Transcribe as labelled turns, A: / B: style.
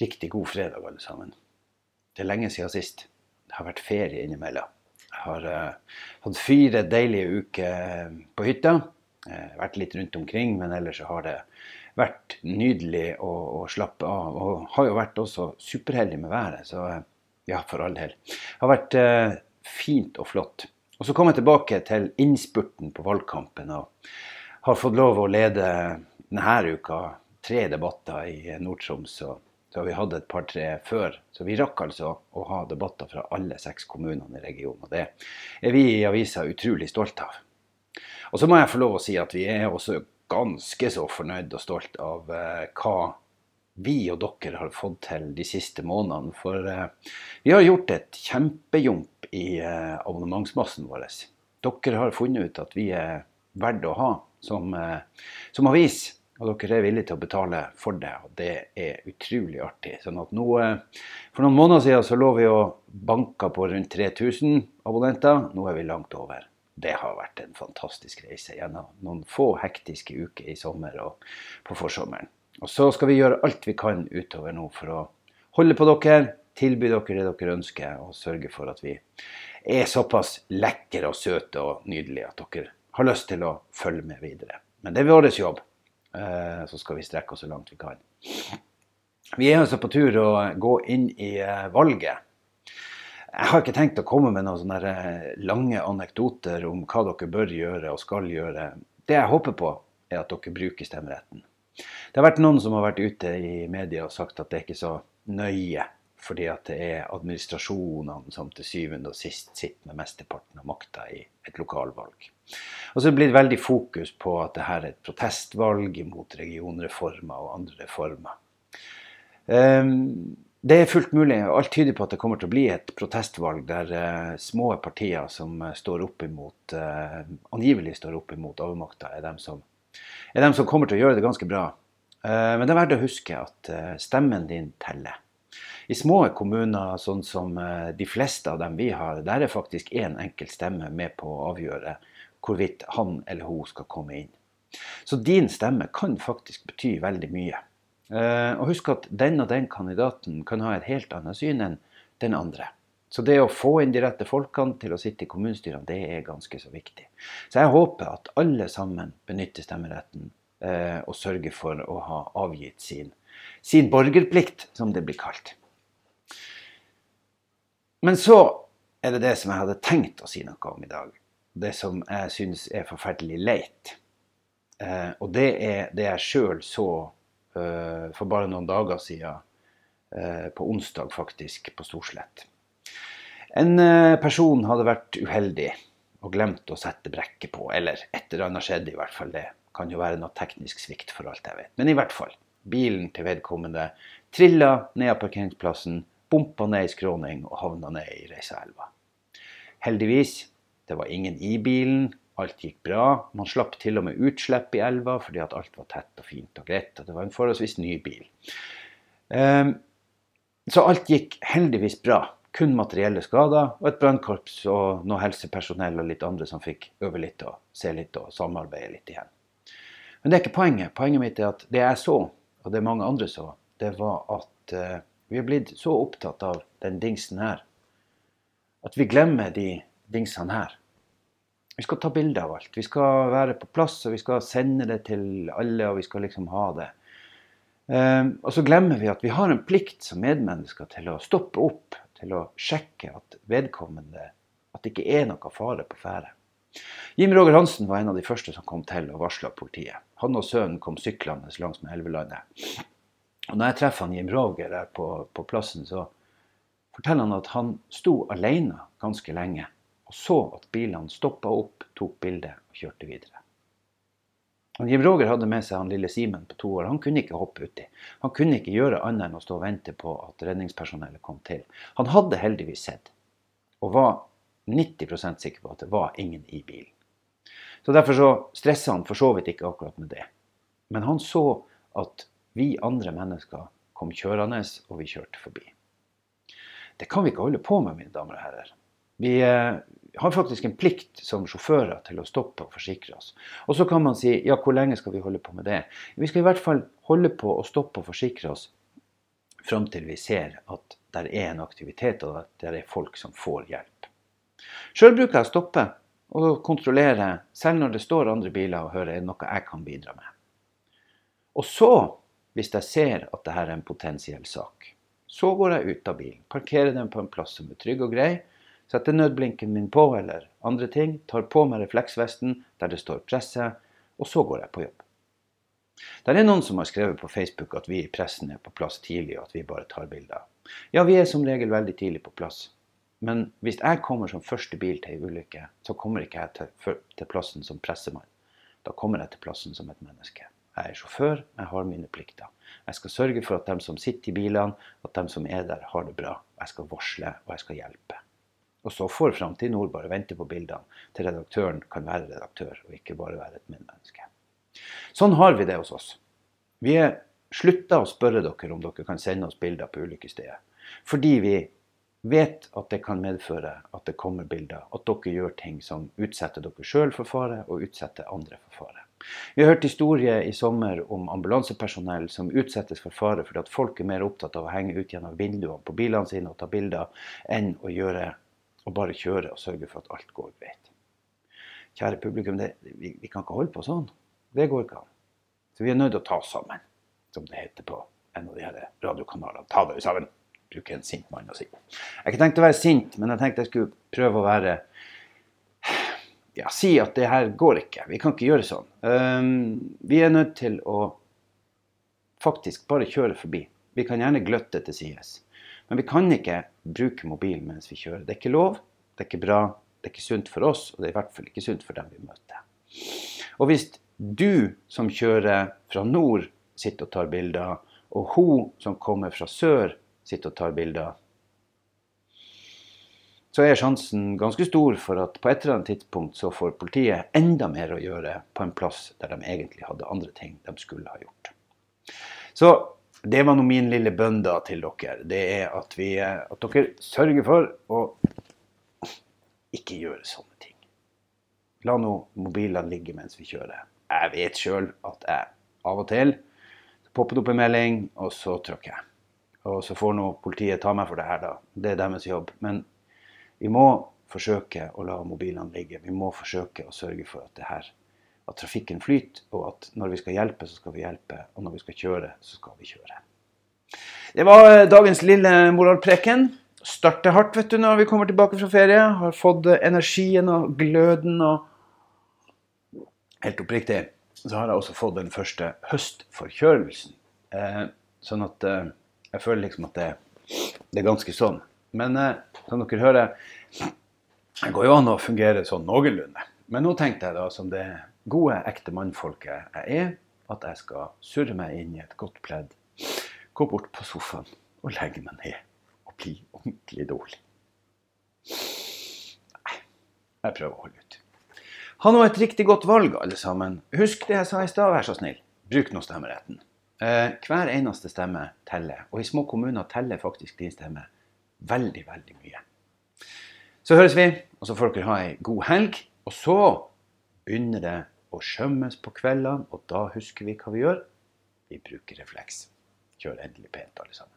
A: Riktig god fredag, alle sammen. Det er lenge siden sist. Det har vært ferie innimellom. Jeg har uh, hatt fire deilige uker på hytta. Uh, vært litt rundt omkring, men ellers har det vært nydelig å, å, slappe av. Og har jo vært også superheldig med været, så uh, ja, for all del. Det har vært fint og flott. Og så kom jeg tilbake til innspurten på valgkampen og har fått lov å lede denne uka tre debatter i Nord-Troms. Så vi hadde et par-tre før. Så vi rakk altså å ha debatter fra alle seks kommunene i regionen. Og det er vi i avisa utrolig stolte av. Og så må jeg få lov å si at vi er også ganske så fornøyd og stolt av eh, hva vi og dere har fått til de siste månedene. For eh, vi har gjort et kjempejump i eh, abonnementsmassen vår. Dere har funnet ut at vi er verdt å ha som, som avis. Og dere er villige til å betale for det, og det er utrolig artig. Sånn at nå, For noen måneder siden så lå vi og banka på rundt 3000 abonnenter. Nå er vi langt over. Det har vært en fantastisk reise gjennom noen få hektiske uker i sommer og på forsommeren. Og så skal vi gjøre alt vi kan utover nå for å holde på dere, tilby dere det dere ønsker, og sørge for at vi er såpass lekre og søte og nydelige at dere har lyst til å følge med videre. Men det er vår jobb. Eh, så skal vi strekke oss så langt vi kan. Vi er altså på tur å gå inn i eh, valget. Jeg har ikke tenkt å komme med noen sånne eh, lange anekdoter om hva dere bør gjøre og skal gjøre. Det jeg håper på, er at dere bruker stemmeretten. Det har vært noen som har vært ute i media og sagt at det er ikke så nøye fordi at det er administrasjonene som til syvende og sist sitter med mesteparten av makta i lokalvalg. Og så er det veldig fokus på at dette er et protestvalg mot regionreformer og andre reformer. Ehm, det er fullt mulig, alt tyder på at det kommer til å bli et protestvalg der uh, små partier som uh, står opp imot, uh, angivelig står opp imot overmakta, er, er dem som kommer til å gjøre det ganske bra. men det er verdt å huske at stemmen din teller. I små kommuner, sånn som eh, de fleste av dem vi har, der er faktisk én enkelt stemme med på å avgjøre hvorvidt han eller hun skal komme inn. Så din stemme kan faktisk bety veldig mye. Eh, og husk at den og den kandidaten kan ha et helt annet syn enn den andre. Så det å få inn de rette folkene til å sitte i kommunestyrene, det er ganske så viktig. Så jeg håper at alle sammen benytter stemmeretten eh, og sørger for å ha avgitt sin, sin borgerplikt, som det blir kalt. Men så er det det som jeg hadde tenkt å si noe om i dag. Det som jeg syns er forferdelig leit. Eh, og det er det jeg sjøl så eh, for bare noen dager siden, eh, på onsdag faktisk, på Storslett. En eh, person hadde vært uheldig og glemt å sette brekket på. Eller et eller annet skjedde, i hvert fall. Det kan jo være noe teknisk svikt, for alt jeg vet. Men i hvert fall. Bilen til vedkommende trilla ned av parkeringsplassen bompa ned i skråning og havna ned i Reisaelva. Heldigvis, det var ingen i bilen. Alt gikk bra. Man slapp til og med utslipp i elva fordi at alt var tett og fint og greit. Og det var en forholdsvis ny bil. Um, så alt gikk heldigvis bra. Kun materielle skader og et brannkorps og noe helsepersonell og litt andre som fikk øve litt og se litt og samarbeide litt igjen. Men det er ikke poenget. Poenget mitt er at det jeg så, og det mange andre så, det var at uh, vi er blitt så opptatt av den dingsen her at vi glemmer de dingsene her. Vi skal ta bilde av alt. Vi skal være på plass, og vi skal sende det til alle, og vi skal liksom ha det. Um, og så glemmer vi at vi har en plikt som medmennesker til å stoppe opp, til å sjekke at vedkommende At det ikke er noe fare på ferde. Jim Roger Hansen var en av de første som kom til og varsla politiet. Han og sønnen kom syklende langs med elvelandet. Og når jeg treffer han Jim Roger der på, på, plassen, så forteller han at han sto alene ganske lenge og så at bilene stoppa opp, tok bilde og kjørte videre. Og Jim Roger hadde med seg han lille Simen på to år. Han kunne ikke hoppe uti. Han kunne ikke gjøre annet enn å stå og vente på at redningspersonellet kom til. Han hadde heldigvis sett, og var 90% sikker på at det var ingen i bilen. Så Derfor så stressa han for så vidt ikke akkurat med det. Men han så at vi andre mennesker kom kjørende, og vi kjørte forbi. Det kan vi ikke holde på med, mine damer og herrer. Vi eh, har faktisk en plikt som sjåfører til å stoppe og forsikre oss. Og så kan man si ja, hvor lenge skal vi holde på med det? Vi skal i hvert fall holde på å stoppe og forsikre oss fram til vi ser at det er en aktivitet, og at det er folk som får hjelp. Sjøl bruker jeg å stoppe og kontrollere, selv når det står andre biler, og hører er det noe jeg kan bidra med. Og så, hvis jeg ser at dette er en potensiell sak, så går jeg ut av bilen, parkerer den på en plass som er trygg og grei, setter nødblinken min på eller andre ting, tar på meg refleksvesten der det står 'presse', og så går jeg på jobb. Det er noen som har skrevet på Facebook at vi i pressen er på plass tidlig, og at vi bare tar bilder. Ja, vi er som regel veldig tidlig på plass. Men hvis jeg kommer som første bil til ei ulykke, så kommer ikke jeg til, til plassen som pressemann. Da kommer jeg til plassen som et menneske. Jeg er sjåfør, jeg har mine plikter. Jeg skal sørge for at de som sitter i bilene, at de som er der, har det bra. Jeg skal varsle, og jeg skal hjelpe. Og så får Framtid Nord bare vente på bildene til redaktøren kan være redaktør, og ikke bare være et medmenneske. Sånn har vi det hos oss. Vi er slutta å spørre dere om dere kan sende oss bilder på ulykkesstedet. Fordi vi vet at det kan medføre at det kommer bilder, at dere gjør ting som utsetter dere sjøl for fare, og utsetter andre for fare. Vi har hørt historier i sommer om ambulansepersonell som utsettes for fare fordi at folk er mer opptatt av å henge ut gjennom vinduene på bilene sine og ta bilder, enn å gjøre og bare kjøre og sørge for at alt går greit. Kjære publikum, det, vi, vi, kan ikke holde på sånn. Det går ikke an. Så vi er nødt til å ta oss sammen, som det heter på en av de her radiokanalene. Ta dere sammen! Bruker en sint mann å si. Jeg har ikke tenkt å være sint, men jeg tenkte jeg skulle prøve å være ja, si at det her går ikke. Vi kan ikke gjøre sånn. Um, vi er nødt til å faktisk bare kjøre forbi. Vi kan gjerne gløtte til sides. Men vi kan ikke bruke mobilen mens vi kjører. Det er ikke lov, det er ikke bra, det er ikke sunt for oss, og det er i hvert fall ikke sunt for dem vi møter. Og hvis du som kjører fra nord, sitter og tar bilder, og hun som kommer fra sør, sitter og tar bilder, så er sjansen ganske stor for at på et eller annet tidspunkt så får politiet enda mer å gjøre på en plass der de egentlig hadde andre ting de skulle ha gjort. Så det var nå min lille bønn da til dere. Det er at, vi, at dere sørger for å ikke gjøre sånne ting. La nå mobilene ligge mens vi kjører. Jeg vet sjøl at jeg av og til popper opp en melding, og så trykker jeg. Og så får nå politiet ta meg for det her, da. Det er deres jobb. Men vi må forsøke å la mobilene ligge. Vi må forsøke å sørge for at, det her, at trafikken flyter, og at når vi skal hjelpe, så skal vi hjelpe. Og når vi skal kjøre, så skal vi kjøre. Det var eh, dagens lille moralpreken. Starter hardt vet du, når vi kommer tilbake fra ferie. Har fått eh, energien og gløden og Helt oppriktig så har jeg også fått den første høstforkjølelsen. Eh, sånn at eh, jeg føler liksom at det, det, er ganske sånn. Men eh, som dere hører, det går jo an å fungere sånn noenlunde. Men nå tenkte jeg da, som det gode, ekte mannfolket jeg er, at jeg skal surre meg inn i et godt pledd, gå bort på sofaen og legge meg ned og bli ordentlig dårlig. Nei, jeg prøver å holde ut. Ha nå et riktig godt valg, alle sammen. Husk det jeg sa i stad, vær så snill. Bruk nå stemmeretten. Eh, hver eneste stemme teller. Og i små kommuner teller faktisk din stemme veldig, veldig mye. Så høres vi, og så får dere ha ei god helg. Og så begynner det å skjømmes på kveldene, og da husker vi hva vi gjør. Vi bruker refleks. Kjør endelig pent, alle sammen.